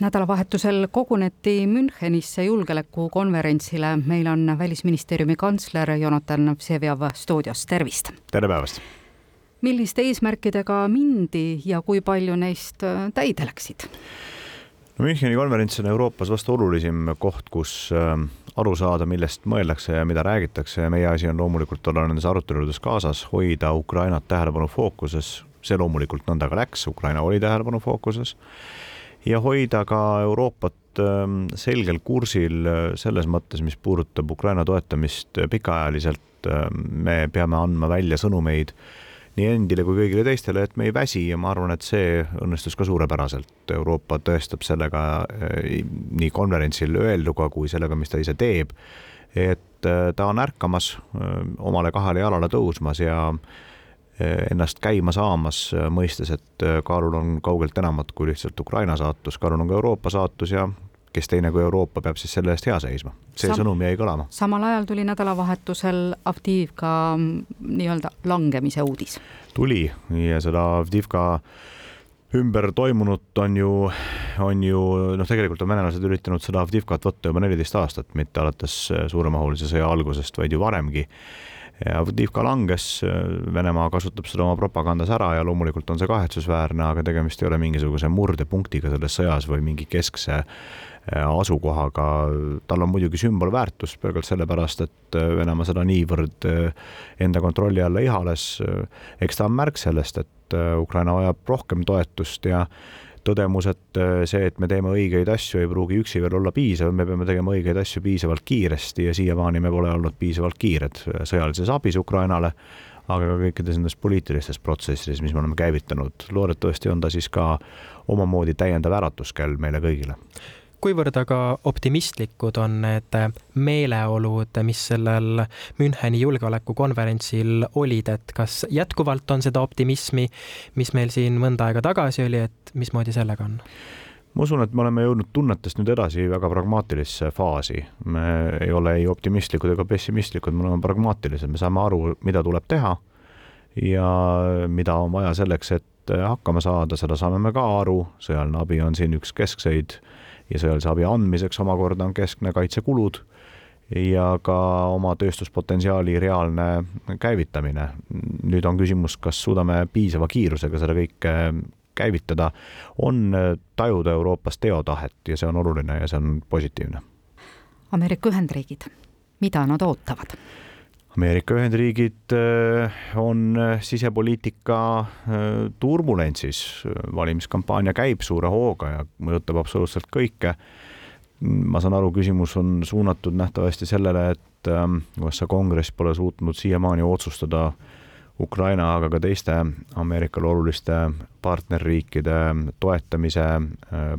nädalavahetusel koguneti Münchenisse julgeolekukonverentsile, meil on Välisministeeriumi kantsler Jonatan Vseviov stuudios, tervist! tere päevast! milliste eesmärkidega mindi ja kui palju neist äh, täide läksid? no Müncheni konverents on Euroopas vast olulisim koht, kus äh, aru saada, millest mõeldakse ja mida räägitakse ja meie asi on loomulikult olla nendes aruteludes kaasas, hoida Ukrainat tähelepanu fookuses, see loomulikult nõnda ka läks, Ukraina oli tähelepanu fookuses ja hoida ka Euroopat ähm, selgel kursil äh, selles mõttes, mis puudutab Ukraina toetamist pikaajaliselt. Ähm, me peame andma välja sõnumeid nii endile kui kõigile teistele, et me ei väsi ja ma arvan, et see õnnestus ka suurepäraselt. Euroopa tõestab sellega äh, nii konverentsil öelduga kui sellega, mis ta ise teeb, et äh, ta on ärkamas, omale kahele jalale tõusmas ja ennast käima saamas, eh, mõistes, et eh, kaalul on kaugelt enamat kui lihtsalt Ukraina saatus, kaalul on ka Euroopa saatus ja kes teine kui Euroopa peab siis selle eest hea seisma. see Sam sõnum jäi kõlama. samal ajal tuli nädalavahetusel Avdivka mm, nii-öelda langemise uudis. tuli ja seda Avdivka ümber toimunut on ju, on ju noh, tegelikult on venelased üritanud seda Avdivkat võtta juba neliteist aastat, mitte alates suuremahulise sõja algusest, vaid ju varemgi ja Avdivka langes, Venemaa kasutab seda oma propagandas ära ja loomulikult on see kahetsusväärne, aga tegemist ei ole mingisuguse murdepunktiga selles sõjas või mingi keskse äh, asukohaga. tal on muidugi sümbolväärtus pelgalt sellepärast, et äh, Venemaa seda niivõrd äh, enda kontrolli alla ihales. eks ta on märk sellest, et Ukraina vajab rohkem toetust ja tõdemus, et äh, see, et me teeme õigeid asju, ei pruugi üksi veel olla piisav, me peame tegema õigeid asju piisavalt kiiresti ja siiamaani me pole olnud piisavalt kiired sõjalises abis Ukrainale, aga ka kõikides nendes poliitilistes protsessides, mis me oleme käivitanud. loodetavasti on ta siis ka omamoodi täiendav äratuskell meile kõigile kuivõrd aga optimistlikud on need meeleolud, mis sellel Müncheni julgeolekukonverentsil olid, et kas jätkuvalt on seda optimismi, mis meil siin mõnda aega tagasi oli, et mismoodi sellega on? ma usun, et me oleme jõudnud tunnetest nüüd edasi väga pragmaatilisse faasi. me ei ole ei optimistlikud ega pessimistlikud, me oleme pragmaatilised, me saame aru, mida tuleb teha ja mida on vaja selleks, et hakkama saada, seda saame me ka aru, sõjaline abi on siin üks keskseid ja sõjalise abi andmiseks omakorda on keskne kaitsekulud ja ka oma tööstuspotentsiaali reaalne käivitamine. nüüd on küsimus, kas suudame piisava kiirusega seda kõike käivitada, on tajuda Euroopas teotahet ja see on oluline ja see on positiivne. Ameerika Ühendriigid, mida nad ootavad? Ameerika Ühendriigid äh, on äh, sisepoliitika äh, turbulentsis, valimiskampaania käib suure hooga ja mõjutab absoluutselt kõike. ma saan aru, küsimus on suunatud nähtavasti sellele, et USA kongress pole suutnud siiamaani otsustada Ukraina, aga ka teiste Ameerikale oluliste partnerriikide toetamise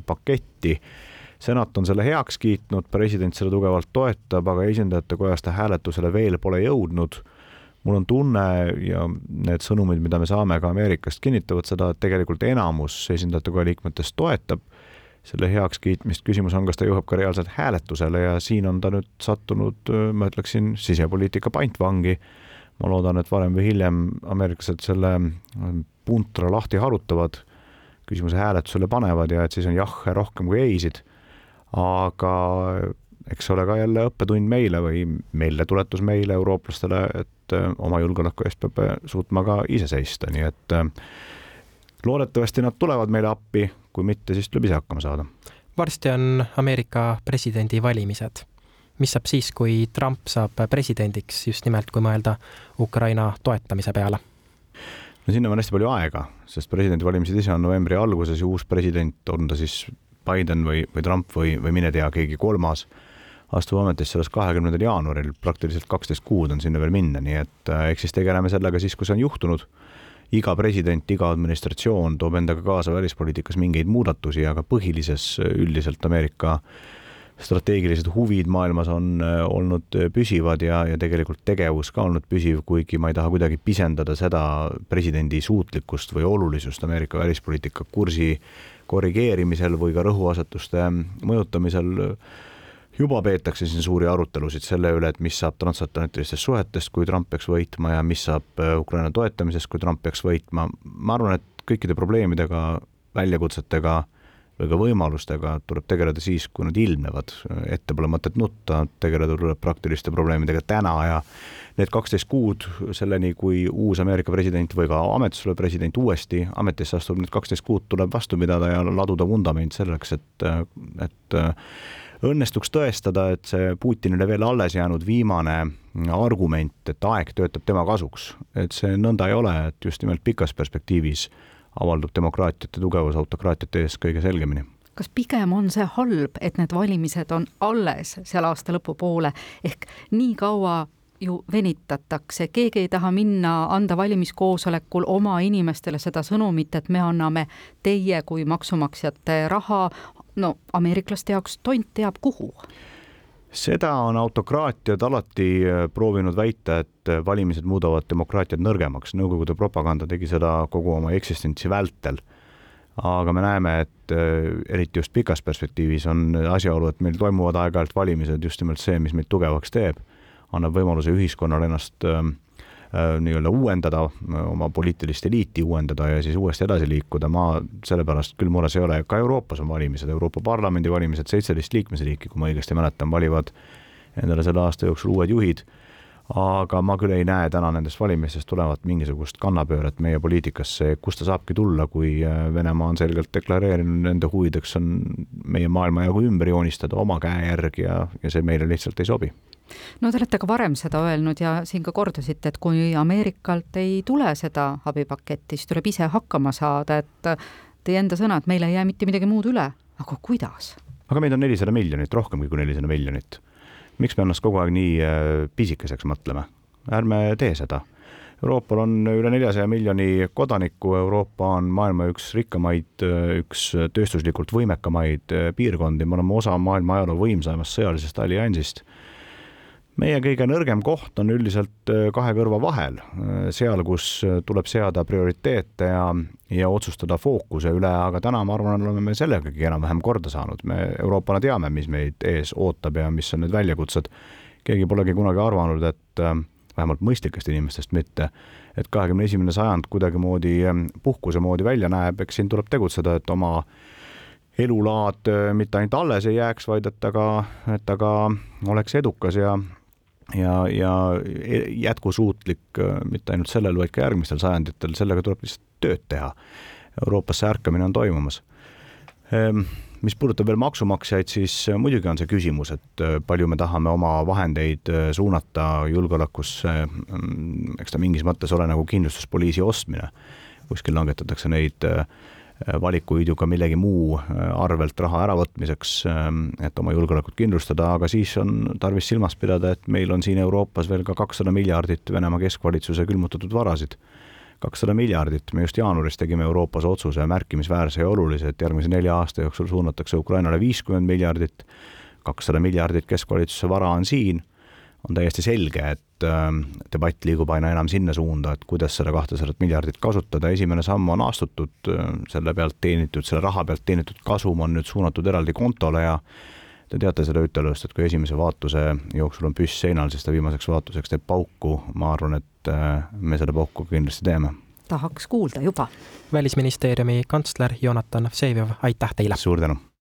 paketti senat on selle heaks kiitnud, president seda tugevalt toetab, aga esindajate kojas ta hääletusele veel pole jõudnud. mul on tunne ja need sõnumid, mida me saame ka Ameerikast, kinnitavad seda, et tegelikult enamus esindajate koja liikmetest toetab selle heakskiitmist, küsimus on, kas ta jõuab ka reaalselt hääletusele ja siin on ta nüüd sattunud, ma ütleksin, sisepoliitika pantvangi. ma loodan, et varem või hiljem ameeriklased selle puntra lahti harutavad, küsimuse hääletusele panevad ja et siis on jah rohkem kui ei-sid aga eks ole ka jälle õppetund meile või meeldetuletus meile, eurooplastele, et äh, oma julgeoleku eest peab äh, suutma ka ise seista, nii et äh, loodetavasti nad tulevad meile appi, kui mitte, siis tuleb ise hakkama saada. varsti on Ameerika presidendivalimised. mis saab siis, kui Trump saab presidendiks, just nimelt kui mõelda Ukraina toetamise peale? no sinna on hästi palju aega, sest presidendivalimised ise on novembri alguses ja uus president, on ta siis Biden või, või Trump või, või mine tea, keegi kolmas, astub ametisse alles kahekümnendal jaanuaril, praktiliselt kaksteist kuud on sinna veel minna, nii et äh, eks siis tegeleme sellega siis, kui see on juhtunud. iga president, iga administratsioon toob endaga kaasa välispoliitikas mingeid muudatusi, aga põhilises üldiselt Ameerika strateegilised huvid maailmas on äh, olnud püsivad ja, ja tegelikult tegevus ka olnud püsiv, kuigi ma ei taha kuidagi pisendada seda presidendi suutlikkust või olulisust Ameerika välispoliitika kursi korrigeerimisel või ka rõhuasetuste mõjutamisel juba peetakse siin suuri arutelusid selle üle, et mis saab transatlantilistest suhetest, kui Trump peaks võitma ja mis saab äh, Ukraina toetamisest, kui Trump peaks võitma. ma arvan, et kõikide probleemidega, väljakutsetega või ka võimalustega tuleb tegeleda siis, kui nad ilmnevad. ette pole mõtet nutta, tegeleda tuleb praktiliste probleemidega täna ja need kaksteist kuud selleni, kui uus Ameerika president või ka ametis olev president uuesti ametisse astub, need kaksteist kuud tuleb vastu pidada ja laduda vundament selleks, et, et õnnestuks tõestada, et see Putinile veel alles jäänud viimane argument, et aeg töötab tema kasuks, et see nõnda ei ole, et just nimelt pikas perspektiivis avaldub demokraatiate tugevus autokraatiate ees kõige selgemini. Kas pigem on see halb, et need valimised on alles seal aasta lõpupoole, ehk nii kaua ju venitatakse, keegi ei taha minna, anda valimiskoosolekul oma inimestele seda sõnumit, et me anname teie kui maksumaksjate raha, no ameeriklaste jaoks tont teab kuhu seda on autokraatiad alati äh, proovinud väita, et äh, valimised muudavad demokraatiat nõrgemaks. Nõukogude propaganda tegi seda kogu oma eksistentsi vältel. aga me näeme, et äh, eriti just pikas perspektiivis on asjaolu, et meil toimuvad aeg-ajalt valimised just nimelt see, mis meid tugevaks teeb, annab võimaluse ühiskonnal ennast äh, nii-öelda uuendada, oma poliitilist eliiti uuendada ja siis uuesti edasi liikuda, ma sellepärast küll mures ei ole, ka Euroopas on valimised, Euroopa Parlamendi valimised, seitseteist liikmesriiki, kui ma õigesti mäletan, valivad endale selle aasta jooksul uued juhid, aga ma küll ei näe täna nendest valimistest tulevat mingisugust kannapööret meie poliitikasse, kust ta saabki tulla, kui äh, Venemaa on selgelt deklareerinud, nende huvideks on meie maailmajagu ümber joonistada oma käe järgi ja, ja see meile lihtsalt ei sobi no te olete ka varem seda öelnud ja siin ka kordasite, et kui Ameerikalt ei tule seda abipaketti, siis tuleb ise hakkama saada, et teie enda sõnad, meil ei jää mitte midagi muud üle, aga kuidas? aga meid on nelisada miljonit, rohkemgi kui nelisada miljonit. Miks me ennast kogu aeg nii äh, pisikeseks mõtleme? ärme tee seda. Euroopal on üle neljasaja miljoni kodaniku, Euroopa on maailma üks rikkamaid, äh, üks tööstuslikult võimekamaid äh, piirkondi, me oleme osa maailma ajaloo võimsaimast sõjalisest alliansist meie kõige nõrgem koht on üldiselt äh, kahe kõrva vahel, äh, seal, kus äh, tuleb seada prioriteete ja, ja otsustada fookuse üle, aga täna ma arvan, oleme me sellegagi enam-vähem korda saanud. me Euroopana teame, mis meid ees ootab ja mis on need väljakutsed. keegi polegi kunagi arvanud, et vähemalt mõistlikest inimestest mitte, et kahekümne esimene sajand kuidagimoodi puhkuse moodi välja näeb, eks siin tuleb tegutseda, et oma elulaad mitte ainult alles ei jääks, vaid et ta ka, et ta ka oleks edukas ja, ja, ja jätkusuutlik äh, mitte ainult sellel, vaid ka järgmistel sajanditel, sellega tuleb lihtsalt tööd teha. Euroopasse ärkamine on toimumas. Ehm, mis puudutab veel maksumaksjaid, siis äh, muidugi on see küsimus, et äh, palju me tahame oma vahendeid suunata julgeolekusse. Mm, eks ta mingis mõttes ole nagu kindlustuspoliisi ostmine. kuskil langetatakse neid äh, Äh, ka millegi muu äh, arvelt raha äravõtmiseks, ähm, et oma julgeolekut kindlustada, aga siis on tarvis silmas pidada, et meil on siin Euroopas veel ka kakssada miljardit Venemaa keskvalitsuse külmutatud varasid. kakssada miljardit, me just jaanuaris tegime Euroopas otsuse märkimisväärse ja olulise, et järgmise nelja aasta jooksul suunatakse Ukrainale viiskümmend miljardit, kakssada miljardit keskvalitsuse vara on siin on täiesti selge, et ähm, debatt liigub aina enam sinna suunda, et kuidas seda kahtesadat miljardit kasutada, esimene samm on astutud, äh, selle pealt teenitud, selle raha pealt teenitud kasum on nüüd suunatud eraldi kontole ja te teate seda ütelust, et kui esimese vaatuse jooksul on püss seinal, siis ta viimaseks vaatuseks teeb pauku, ma arvan, et äh, me seda pauku kindlasti teeme. tahaks kuulda juba. välisministeeriumi kantsler Jonatan Vseviov, aitäh teile! suur tänu!